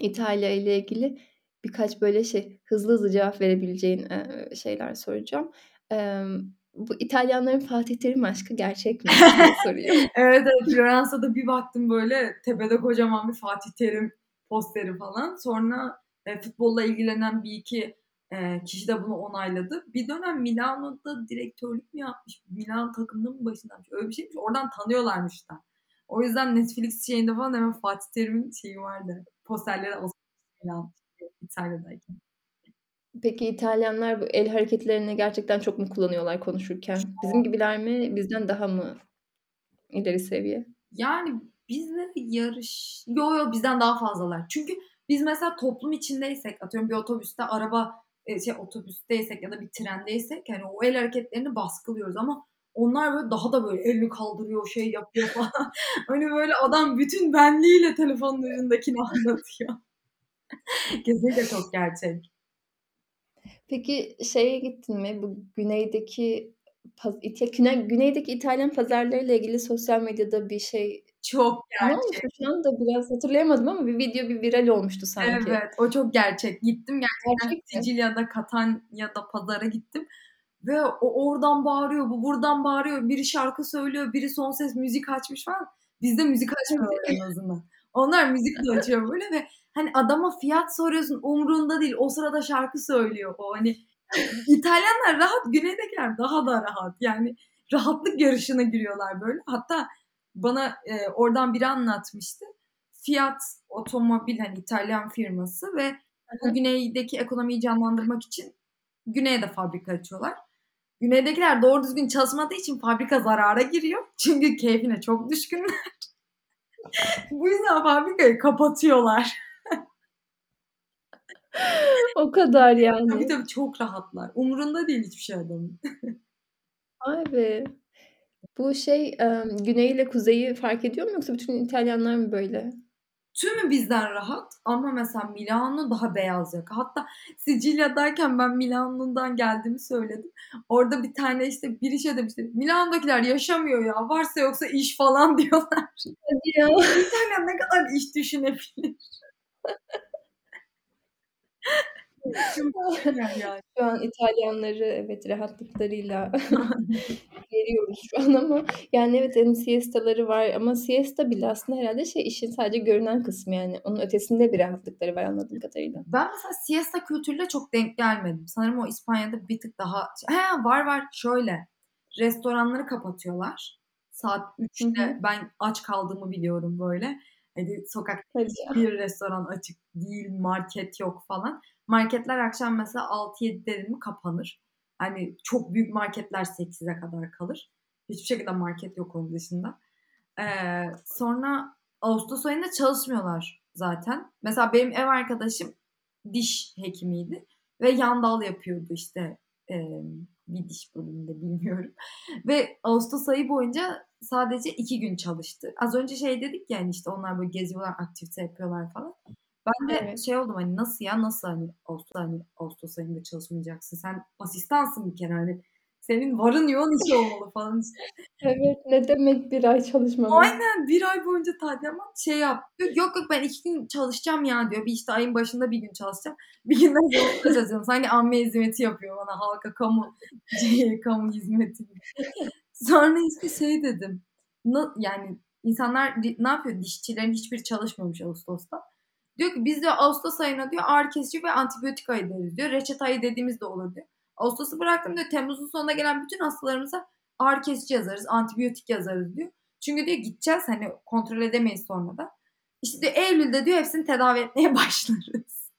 Speaker 1: İtalya ile ilgili birkaç böyle şey, hızlı hızlı cevap verebileceğin, eee, şeyler soracağım. Emm, bu İtalyanların Fatih Terim aşkı gerçek mi diye sorayım.
Speaker 2: Evet, evet. Floransa'da bir baktım böyle tepede kocaman bir Fatih Terim posteri falan. Sonra, eee, futbolla ilgilenen 1-2, eee, kişi de bunu onayladı. Bir dönem Milano'da direktörlük mü yapmış, Milan takımının mı başındaymış, öyle bir şeymiş. Oradan tanıyorlarmış da. O yüzden Netflix şeyinde falan hemen Fatih Terim'in şeyi vardı, posterleri asılmış İtalya'dayken.
Speaker 1: Peki İtalyanlar bu el hareketlerini gerçekten çok mu kullanıyorlar konuşurken? Bizim gibiler mi? Bizden daha mı ileri seviye?
Speaker 2: Yani bizle yarış Yo, yo, bizden daha fazlalar. Çünkü biz mesela toplum içindeysek, atıyorum bir otobüste araba, eee, şey otobüsteysek ya da bir trendeysek hani o el hareketlerini baskılıyoruz ama onlar böyle daha da böyle elini kaldırıyor, şey yapıyor falan. Hani böyle adam bütün benliğiyle telefonun ucundakini anlatıyor. Kesinlikle çok gerçek.
Speaker 1: Peki şeye gittin mi? Bu güneydeki paz İta güney güneydeki İtalyan pazarlarıyla ilgili sosyal medyada bir şey
Speaker 2: Çok
Speaker 1: ne
Speaker 2: gerçek.
Speaker 1: olmuştu şu anda biraz hatırlayamadım ama bir video bir viral olmuştu sanki.
Speaker 2: Evet, o çok gerçek. Gittim gerçekten
Speaker 1: Gerçek mi?
Speaker 2: Sicilya'da, Catania'da pazara gittim ve o oradan bağırıyor, bu buradan bağırıyor, biri şarkı söylüyor, biri son ses müzik açmış falan. Bizde müzik açmıyorlar en azından. Onlar müzik de açıyor böyle ve hani adama fiyat soruyorsun umrunda değil. O sırada şarkı söylüyor o hani. İtalyanlar rahat, güneydekiler daha da rahat. Yani rahatlık yarışına giriyorlar böyle. Hatta bana, eee, oradan biri anlatmıştı. Fiat otomobil hani İtalyan firması ve bu güneydeki ekonomiyi canlandırmak için güneye de fabrika açıyorlar. Güneydekiler doğru düzgün çalışmadığı için fabrika zarara giriyor. Çünkü keyfine çok düşkünler. Bu yüzden fabrikayı kapatıyorlar.
Speaker 1: O kadar
Speaker 2: Tabii,
Speaker 1: yani.
Speaker 2: tabii çok rahatlar. Umurunda değil hiçbir şey adamın.
Speaker 1: Vay be! Bu şey, emm, güneyle kuzeyi fark ediyor mu yoksa bütün İtalyanlar mı böyle?
Speaker 2: Tümü bizden rahat ama mesela Milano daha beyaz yaka. Hatta Sicilya'dayken ben Milano'dan geldiğimi söyledim. Orada bir tane işte biri şey demişti. "Milano'dakiler yaşamıyor ya, varsa yoksa iş." falan diyorlar.
Speaker 1: Hadi ya.
Speaker 2: İtalyan ne kadar iş düşünebilir? Yani.
Speaker 1: Şu an İtalyanları evet rahatlıklarıyla geriyoruz şu an ama yani evet, hani, siestaları var ama siesta bile aslında herhâlde şey, işin sadece görünen kısmı yani. Onun ötesinde bir rahatlıkları var anladığım kadarıyla.
Speaker 2: Ben mesela siesta kültürüyle çok denk gelmedim. Sanırım o İspanya'da bir tık daha He, var, var. Şöyle, restoranları kapatıyorlar. Saat
Speaker 1: Hı
Speaker 2: 3'te
Speaker 1: hı.
Speaker 2: ben aç kaldığımı biliyorum böyle. Hani sokakta hiçbir restoran açık değil, market yok falan. Marketler akşam mesela 6-7 dedi mi kapanır. Hani çok büyük marketler 8'e kadar kalır. Hiçbir şekilde market yok onun dışında. Eee, sonra ağustos ayında çalışmıyorlar zaten. Mesela benim ev arkadaşım diş hekimiydi ve yan dal yapıyordu işte, emm, bir diş bölümünde bilmiyorum ve ağustos ayı boyunca sadece 2 gün çalıştı. Az önce şey dedik ya, hani, işte onlar böyle geziyorlar, aktivite yapıyorlar falan. Ben de
Speaker 1: Evet.
Speaker 2: şey oldum hani nasıl ya nasıl hani ağustos, hani ağustos ayında çalışmayacaksın? Sen asistansın bir kere hani senin varın yoğun iş olmalı falan işte.
Speaker 1: Evet, ne demek 1 ay çalışmamak?
Speaker 2: Aynen 1 ay boyunca tatil ama şey yap yok yok ben 2 gün çalışacağım ya diyor. Bir işte ayın başında 1 gün çalışacağım. Bir gün de çalışacağım. Sanki amme hizmeti yapıyor bana halka kamu kamu hizmeti. Sonra işte şey dedim. Yani insanlar ne yapıyor? Dişçilerin hiçbiri çalışmıyormuş ağustosta. Diyor ki biz de ağustos ayına diyor ağrı kesici ve antibiyotik ayı deriz diyor. Reçete ayı dediğimiz de olur diyor. Ağustos'u bıraktım diyor. Temmuz'un sonuna gelen bütün hastalarımıza ağrı kesici yazarız, antibiyotik yazarız diyor. Çünkü diyor gideceğiz hani kontrol edemeyiz sonra da. İşte diyor, Eylül'de diyor hepsini tedavi etmeye başlarız.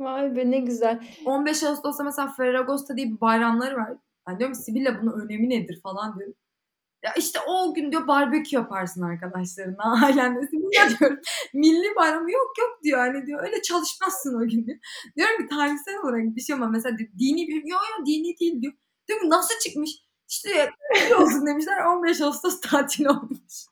Speaker 1: Vay be ne güzel.
Speaker 2: 15 Ağustos'ta mesela Ferragosta diye bir bayramları var. Ben diyorum Sibilla bunun önemi nedir falan diyorum. Ya işte o gün diyor barbekü yaparsın arkadaşlarına, ailenle. Sibilla diyorum milli bayramı yok yok diyor. Hani diyor öyle çalışmazsın o gün diyor. Diyorum ki tarihsel olarak bir şey ama mesela diyor, dini bir yok yok dini değil diyor. Diyor ki nasıl çıkmış? İşte olsun demişler 15 Ağustos tatil olmuş.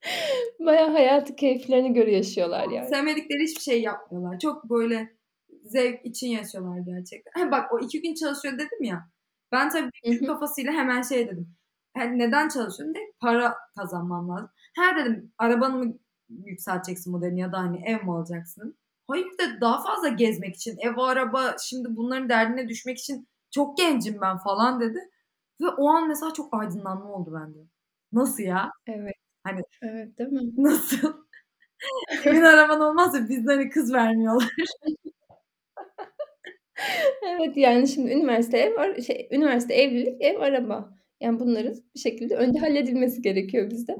Speaker 1: Bayağı hayatı keyiflerine göre yaşıyorlar yani.
Speaker 2: Sevmedikleri hiçbir şey yapmıyorlar. Çok böyle zevk için yaşıyorlar gerçekten. Ha, bak o iki gün çalışıyor dedim ya. Ben tabii büyük kafasıyla hemen şey dedim. Yani neden çalışıyorum de para kazanmam lazım. Her dedim arabanı mı yükselteceksin modelini ya da hani ev mi alacaksın? Hayır de daha fazla gezmek için. Ev, araba şimdi bunların derdine düşmek için çok gencim ben falan dedi. Ve o an mesela çok aydınlanma oldu bende. Nasıl ya?
Speaker 1: Evet.
Speaker 2: Hani
Speaker 1: Evet değil mi?
Speaker 2: Nasıl? Evin araban olmazsa bizden hani kız vermiyorlar.
Speaker 1: Evet yani şimdi üniversite ev var, şey üniversite evlilik ev araba. Yani bunların bir şekilde önce halledilmesi gerekiyor bizde.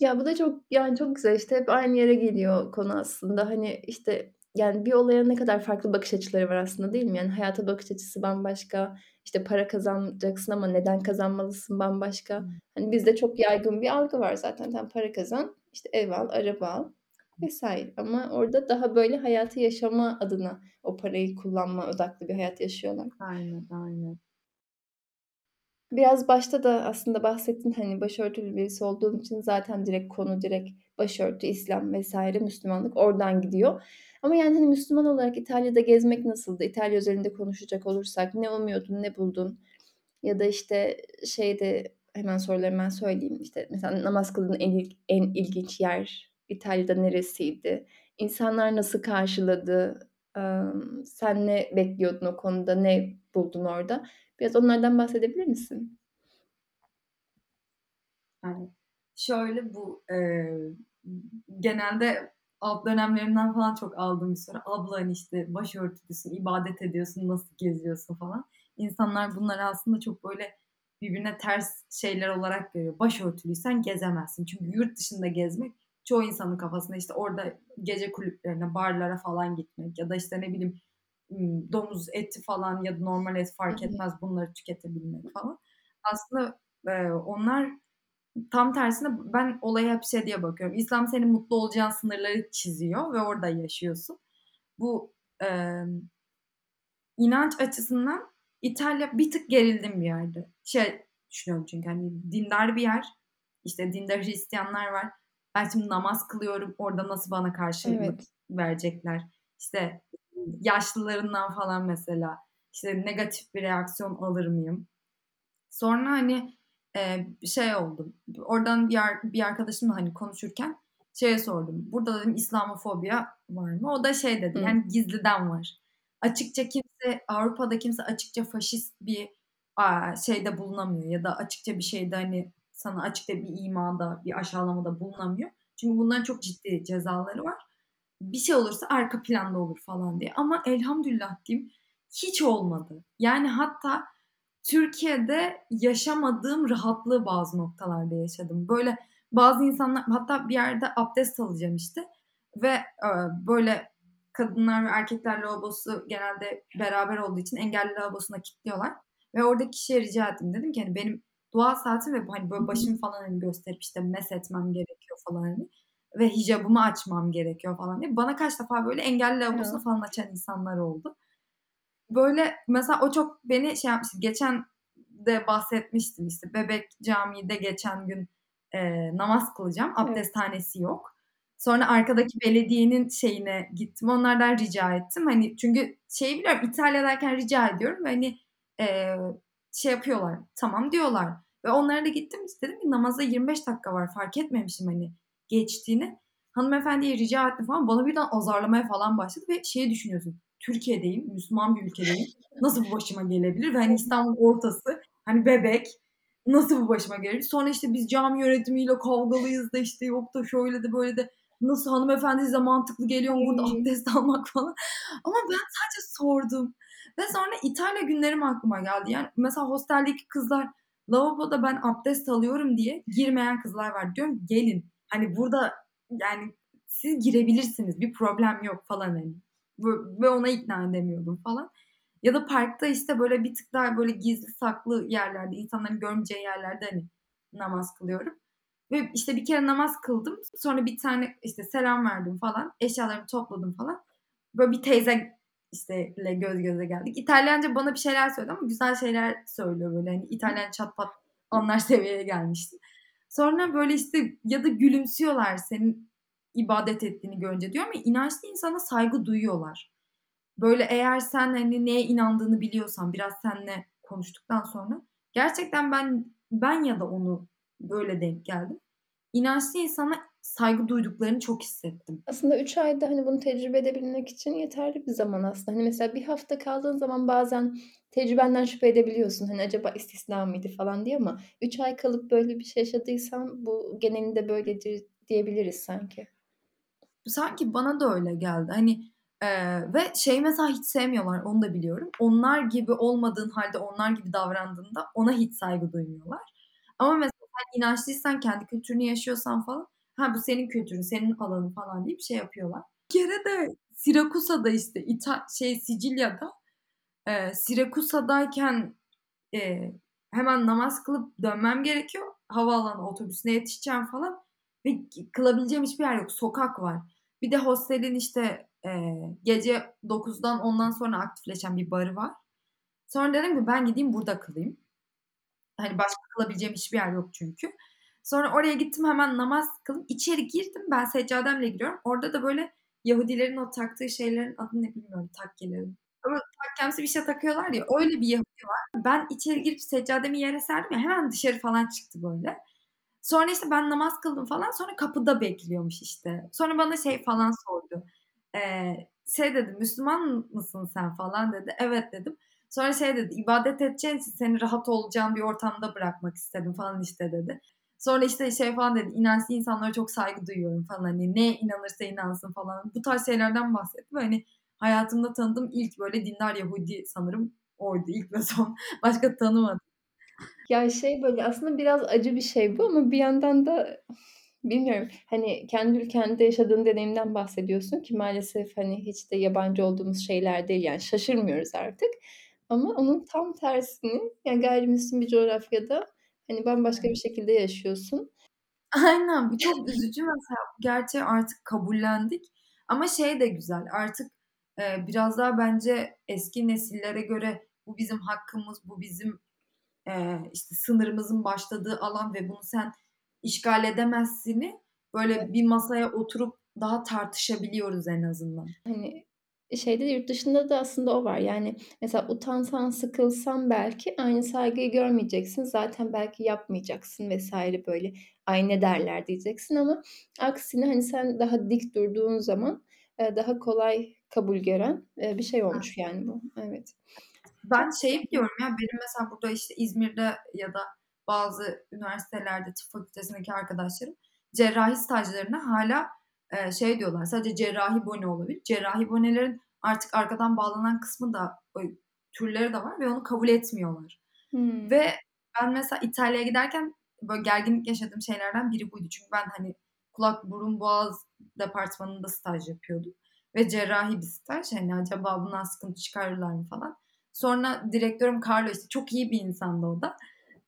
Speaker 1: Ya bu da çok yani çok güzel işte hep aynı yere geliyor konu aslında. Hani işte yani bir olaya ne kadar farklı bakış açıları var aslında değil mi? Yani hayata bakış açısı bambaşka. İşte para kazanacaksın ama neden kazanmalısın bambaşka.
Speaker 2: Hıı.
Speaker 1: Hani bizde çok yaygın bir algı var zaten. Sen para kazan, işte ev al, araba al vs. Ama orada daha böyle hayatı yaşama adına o parayı kullanma odaklı bir hayat yaşıyorlar.
Speaker 2: Aynen, aynen.
Speaker 1: Biraz başta da aslında bahsettin hani başörtülü birisi olduğun için zaten direkt konu direkt başörtü, İslam vs. Müslümanlık oradan gidiyor. Ama yani hani Müslüman olarak İtalya'da gezmek nasıldı? İtalya özelinde konuşacak olursak ne umuyordun, ne buldun? Ya da işte şeyde hemen sorularımı ben söyleyeyim. İşte mesela namaz kıldığın en, en ilginç yer İtalya'da neresiydi? İnsanlar nasıl karşıladı? Sen ne bekliyordun o konuda? Ne buldun orada? Biraz onlardan bahsedebilir misin?
Speaker 2: Yani şöyle bu e, genelde alt dönemlerimden falan çok aldığım bir soru. Abla hani işte başörtülüsün, ibadet ediyorsun, nasıl geziyorsun falan. İnsanlar bunları aslında çok böyle birbirine ters şeyler olarak görüyor. Başörtülüysen gezemezsin. Çünkü yurt dışında gezmek çoğu insanın kafasında işte orada gece kulüplerine, barlara falan gitmek ya da işte ne bileyim domuz eti falan ya da normal et fark etmez bunları tüketebilmek falan. Aslında e, onlar tam tersine ben olaya hep şey diye bakıyorum. İslam senin mutlu olacağın sınırları çiziyor ve orada yaşıyorsun. Bu e, inanç açısından İtalya bir tık gerildim bir yerde. Şey düşünüyorum çünkü hani dindar bir yer. İşte dindar Hristiyanlar var. Ben şimdi namaz kılıyorum. Orada nasıl bana karşılık evet. verecekler? İşte yaşlılarından falan mesela işte negatif bir reaksiyon alır mıyım? Sonra hani e, şey oldu. Oradan bir, bir arkadaşımla hani konuşurken şeye sordum. Burada dedim İslamofobiya var mı? O da şey dedi. Hı. Yani gizliden var. Açıkça kimse Avrupa'da kimse açıkça faşist bir aa, şeyde bulunamıyor ya da açıkça bir şeyde hani sana açıkça bir imada, bir aşağılamada bulunamıyor. Çünkü bunların çok ciddi cezaları var. Bir şey olursa arka planda olur falan diye. Ama elhamdülillah diyeyim hiç olmadı. Yani hatta Türkiye'de yaşamadığım rahatlığı bazı noktalarda yaşadım. Böyle bazı insanlar hatta bir yerde abdest alacağım işte ve e, böyle kadınlar ve erkekler lavabosu genelde beraber olduğu için engelli lavabosuna kilitliyorlar. Ve oradaki kişiye rica ettim. Dedim ki hani benim dua saatim ve hani böyle başımı falan hani gösterip işte mes etmem gerekiyor falan hani. Ve hicabımı açmam gerekiyor falan diye. Bana kaç defa böyle engelli lavabosunu falan açan insanlar oldu. Böyle mesela o çok beni şey yapmıştı. Geçen de bahsetmiştim işte Bebek Camii'de geçen gün e, namaz kılacağım. Abdesthanesi yok. Sonra arkadaki belediyenin şeyine gittim. Onlardan rica ettim. Hani çünkü şey biliyorum İtalya'dayken rica ediyorum ve hani e, şey yapıyorlar. Tamam diyorlar. Ve onlara da gittim. Dedim ki namaza 25 dakika var. Fark etmemişim hani geçtiğini. Hanımefendiye rica ettim falan. Bana birden azarlamaya falan başladı ve şeyi düşünüyorsun. Türkiye'deyim. Müslüman bir ülkedeyim. Nasıl bu başıma gelebilir? Ve hani İstanbul ortası. Hani bebek. Nasıl bu başıma gelebilir? Sonra işte biz cami yönetimiyle kavgalıyız da işte yok da şöyle de böyle de nasıl hanımefendi size mantıklı geliyor mu burada abdest almak falan. Ama ben sadece sordum. Ve sonra İtalya günlerim aklıma geldi. Yani mesela hosteldeki kızlar lavaboda ben abdest alıyorum diye girmeyen kızlar var. Diyorum gelin. Hani burada yani siz girebilirsiniz. Bir problem yok falan hani. Ve ona ikna edemiyordum falan. Ya da parkta işte böyle bir tık daha böyle gizli saklı yerlerde, insanların görmeyeceği yerlerde hani namaz kılıyorum. Ve işte bir kere namaz kıldım. Sonra bir tane işte selam verdim falan. Eşyalarımı topladım falan. Böyle bir teyze işte ile göz göze geldik. İtalyanca bana bir şeyler söyledi ama güzel şeyler söylüyor böyle. Hani İtalyan çat pat anlar seviyeye gelmiştim. Sonra böyle işte ya da gülümsüyorlar senin ibadet ettiğini görünce diyorum ya inançlı insana saygı duyuyorlar. Böyle eğer sen hani neye inandığını biliyorsan biraz seninle konuştuktan sonra gerçekten ben ben ya da onu böyle denk geldim. İnançlı insana saygı duyduklarını çok hissettim.
Speaker 1: Aslında 3 ayda hani bunu tecrübe edebilmek için yeterli bir zaman aslında. Hani mesela bir hafta kaldığın zaman bazen tecrübenden şüphe edebiliyorsun. Hani acaba istisna mıydı falan diye ama 3 ay kalıp böyle bir şey yaşadıysan bu genelinde böyledir diyebiliriz sanki.
Speaker 2: Sanki bana da öyle geldi. Hani e, ve şey mesela hiç sevmiyorlar onu da biliyorum. Onlar gibi olmadığın halde onlar gibi davrandığında ona hiç saygı duymuyorlar. Ama mesela sen inançlıysan kendi kültürünü yaşıyorsan falan ha bu senin kültürün, senin alanın falan deyip şey yapıyorlar. Bir kere de Sirakusa'da işte İta şey Sicilya'da e, Sirakusa'dayken e, hemen namaz kılıp dönmem gerekiyor. Havaalanı otobüsüne yetişeceğim falan. Ve kılabileceğim hiçbir yer yok. Sokak var. Bir de hostelin işte e, gece 9'dan ondan sonra aktifleşen bir barı var. Sonra dedim ki ben gideyim burada kılayım. Hani başka kılabileceğim hiçbir yer yok çünkü. Sonra oraya gittim hemen namaz kılıp içeri girdim. Ben seccademle giriyorum. Orada da böyle Yahudilerin o taktığı şeylerin adını ne bilmiyorum takkelerin. Ama takkemsi bir şey takıyorlar ya öyle bir Yahudi var. Ben içeri girip seccademi yere serdim ya hemen dışarı falan çıktı böyle. Sonra işte ben namaz kıldım falan sonra kapıda bekliyormuş işte. Sonra bana şey falan sordu. Ee, şey dedi Müslüman mısın sen falan dedi. Evet dedim. Sonra şey dedi ibadet edeceğin için seni rahat olacağın bir ortamda bırakmak istedim falan işte dedi. Sonra işte şey falan dedi inançlı insanlara çok saygı duyuyorum falan hani ne inanırsa inansın falan. Bu tarz şeylerden bahsetti ve hani hayatımda tanıdığım ilk böyle dindar Yahudi sanırım oydu ilk ve son. Başka tanımadım.
Speaker 1: Ya şey böyle aslında biraz acı bir şey bu ama bir yandan da bilmiyorum hani kendi ülkende yaşadığın deneyimden bahsediyorsun ki maalesef hani hiç de yabancı olduğumuz şeyler değil yani şaşırmıyoruz artık. Ama onun tam tersini yani gayrimüslim bir coğrafyada hani bambaşka bir şekilde yaşıyorsun.
Speaker 2: Aynen bu çok üzücü mesela bu gerçeği artık kabullendik. Ama şey de güzel artık e, biraz daha bence eski nesillere göre bu bizim hakkımız, bu bizim e, işte sınırımızın başladığı alan ve bunu sen işgal edemezsini böyle bir masaya oturup daha tartışabiliyoruz en azından.
Speaker 1: Hani şeyde yurt dışında da aslında o var. Yani mesela utansan, sıkılsan belki aynı saygıyı görmeyeceksin. Zaten belki yapmayacaksın vesaire böyle. Ay ne derler diyeceksin ama aksine hani sen daha dik durduğun zaman daha kolay kabul gören bir şey olmuş yani bu. Evet.
Speaker 2: Ben şey biliyorum ya benim mesela burada işte İzmir'de ya da bazı üniversitelerde tıp fakültesindeki arkadaşlarım cerrahi stajlarına hala e, şey diyorlar sadece cerrahi bone olabilir. Cerrahi bonelerin artık arkadan bağlanan kısmı da türleri de var ve onu kabul etmiyorlar. Hmm. Ve ben mesela İtalya'ya giderken böyle gerginlik yaşadığım şeylerden biri buydu. Çünkü ben hani kulak burun boğaz departmanında staj yapıyordum. Ve cerrahi bir staj. Hani acaba bundan sıkıntı çıkarırlar mı falan. Sonra direktörüm Carlo işte çok iyi bir insandı o da.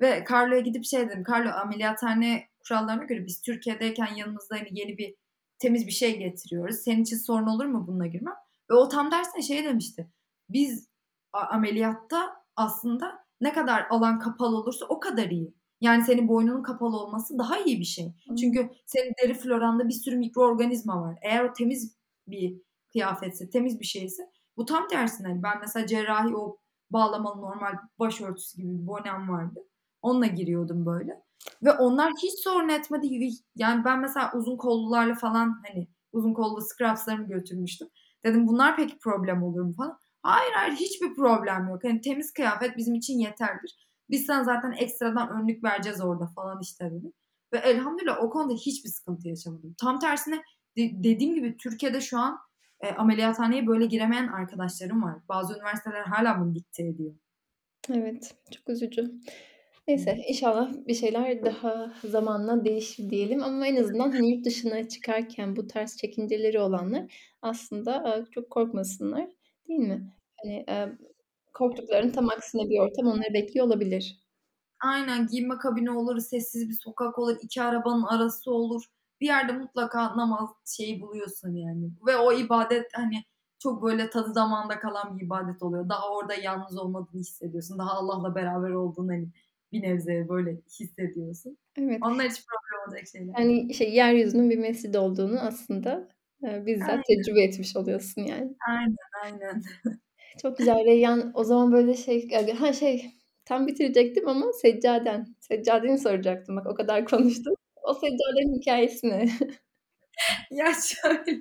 Speaker 2: Ve Carlo'ya gidip şey dedim. Carlo ameliyathane kurallarına göre biz Türkiye'deyken yanımızda hani yeni bir temiz bir şey getiriyoruz. Senin için sorun olur mu bununla girmem? Ve o tam dersine şey demişti. Biz ameliyatta aslında ne kadar alan kapalı olursa o kadar iyi. Yani senin boynunun kapalı olması daha iyi bir şey. Çünkü senin deri floranda bir sürü mikroorganizma var. Eğer o temiz bir kıyafetse, temiz bir şeyse bu tam tersine. Hani ben mesela cerrahi o bağlamalı normal başörtüsü gibi bir bonem vardı. Onunla giriyordum böyle. Ve onlar hiç sorun etmedi. Yani ben mesela uzun kollularla falan hani uzun kollu scrubslarımı götürmüştüm. Dedim bunlar peki problem olur mu falan. Hayır hayır hiçbir problem yok. Hani temiz kıyafet bizim için yeterdir. Biz sana zaten ekstradan önlük vereceğiz orada falan işte dedi. Ve elhamdülillah o konuda hiçbir sıkıntı yaşamadım. Tam tersine de- dediğim gibi Türkiye'de şu an e, ameliyathaneye böyle giremeyen arkadaşlarım var. Bazı üniversiteler hala bunu dikte ediyor.
Speaker 1: Evet, çok üzücü. Neyse inşallah bir şeyler daha zamanla değişir diyelim ama en azından, hani, yurt dışına çıkarken bu tarz çekinceleri olanlar aslında, aaa, çok korkmasınlar, değil mi? Hani, eee, korktuklarının tam aksine bir ortam onları bekliyor olabilir.
Speaker 2: Aynen giyinme kabini olur, sessiz bir sokak olur, 2 arabanın arası olur. Bir yerde mutlaka namaz şeyi buluyorsun yani. Ve o ibadet hani çok böyle tadı damağında kalan bir ibadet oluyor. Daha orada yalnız olmadığını hissediyorsun. Daha Allah'la beraber olduğunu hani bir nebze böyle hissediyorsun.
Speaker 1: Evet.
Speaker 2: Onlar hiç problem olacak şeyler
Speaker 1: Yani, şey, yeryüzünün bir mescid olduğunu aslında, eee, bizzat
Speaker 2: Aynen.
Speaker 1: tecrübe etmiş oluyorsun yani.
Speaker 2: Aynen, aynen.
Speaker 1: Çok güzel Reyyan. O zaman böyle şey, ha, şey, tam bitirecektim ama seccaden. Seccadeni soracaktım bak o kadar konuştuk. O seccadenin hikâyesi ne?
Speaker 2: Ya şöyle,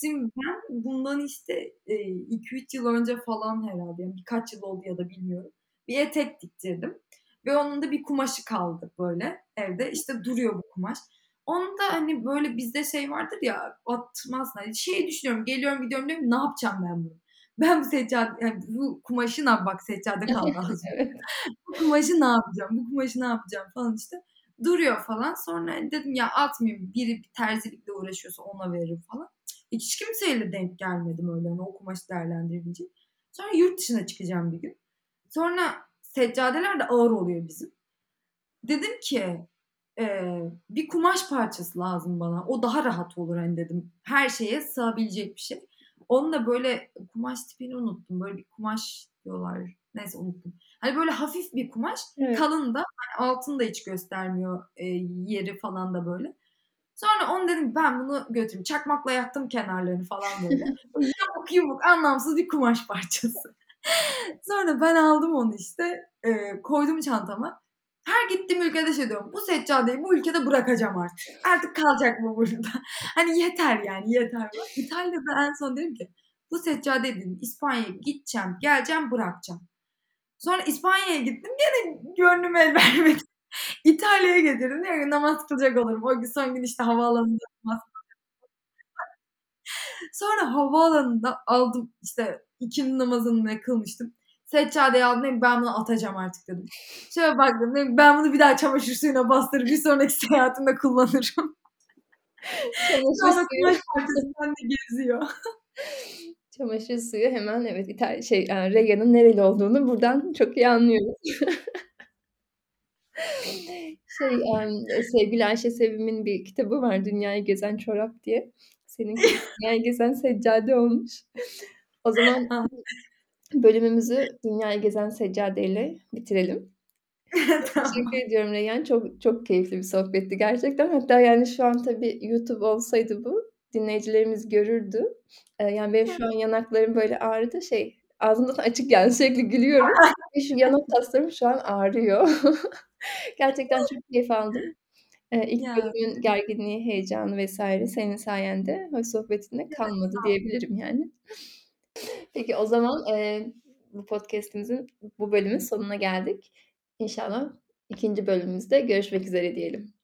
Speaker 2: şimdi ben bundan işte, eee, 2-3 yıl önce falan herhâlde, yani birkaç yıl oldu ya da bilmiyorum. Bir etek diktirdim ve onun da bir kumaşı kaldı böyle evde. İşte duruyor bu kumaş. Onu da hani böyle bizde şey vardır ya atmazsın. Hani şeyi düşünüyorum, geliyorum gidiyorum diyorum ne yapacağım ben bunu? Ben bu seccade yani bu kumaşı ne bak seccade kaldı
Speaker 1: Evet.
Speaker 2: Bu kumaşı ne yapacağım? Bu kumaşı ne yapacağım falan işte. Duruyor falan. Sonra dedim ya atmayayım. Biri bir terzilikle uğraşıyorsa ona veririm falan. Hiç kimseyle denk gelmedim öyle hani o kumaşı değerlendirebilecek. Sonra yurt dışına çıkacağım bir gün. Sonra seccadeler de ağır oluyor bizim. Dedim ki eee, bir kumaş parçası lazım bana. O daha rahat olur hani dedim. Her şeye sığabilecek bir şey. Onun da böyle kumaş tipini unuttum. Böyle bir kumaş diyorlar. Neyse unuttum. Hani böyle hafif bir kumaş.
Speaker 1: Evet.
Speaker 2: Kalın da hani altını da hiç göstermiyor e, yeri falan da böyle. Sonra onu dedim ben bunu götüreyim. Çakmakla yaktım kenarlarını falan böyle. yamuk yumuk anlamsız bir kumaş parçası. Sonra ben aldım onu işte. e, koydum çantama. Her gittiğim ülkede şey diyorum. Bu seccadeyi bu ülkede bırakacağım artık. Artık kalacak mı burada? Hani yeter yani yeter. İtalya'da en son dedim ki bu seccade dedim İspanya'ya gideceğim, geleceğim, bırakacağım. Sonra İspanya'ya gittim. Gene gönlüm el vermedi. İtalya'ya getirdim. Ki namaz kılacak olurum. O gün son gün işte havaalanında namaz Sonra havaalanında aldım işte ikindi namazını ne kılmıştım. Seccadeyi aldım dedim ben bunu atacağım artık dedim. Şöyle baktım dedim ben bunu bir daha çamaşır suyuna bastırıp bir sonraki seyahatimde kullanırım.
Speaker 1: Çamaşır
Speaker 2: Sonra
Speaker 1: suyu.
Speaker 2: kumaş parçası bende geziyor.
Speaker 1: Çamaşır suyu hemen evet İtal şey, eee, Reyhan'ın nereli olduğunu buradan çok iyi anlıyoruz. Şey, emm, sevgili Ayşe Sevim'in bir kitabı var Dünyayı Gezen Çorap diye. Seninki de Dünyayı Gezen Seccade olmuş. O zaman
Speaker 2: Ah.
Speaker 1: bölümümüzü Dünyayı Gezen Seccadeyle bitirelim.
Speaker 2: Tamam.
Speaker 1: Teşekkür ediyorum Reyhan. Çok çok keyifli bir sohbetti gerçekten. Hatta yani şu an tabii YouTube olsaydı bu dinleyicilerimiz görürdü. Eee, yani benim şu an yanaklarım böyle ağrıdı. Şey, ağzım zaten açık yani sürekli gülüyorum ve şu yanak kaslarım şu an ağrıyor. Gerçekten çok keyif aldım. Eee, ilk
Speaker 2: Ya.
Speaker 1: bölümün gerginliği, heyecanı vs. senin sayende hoş sohbetinde
Speaker 2: Evet,
Speaker 1: kalmadı
Speaker 2: sağ ol.
Speaker 1: diyebilirim yani. Peki o zaman, eee, bu podcast'imizin bu bölümün sonuna geldik. İnşallah 2. bölümümüzde görüşmek üzere diyelim.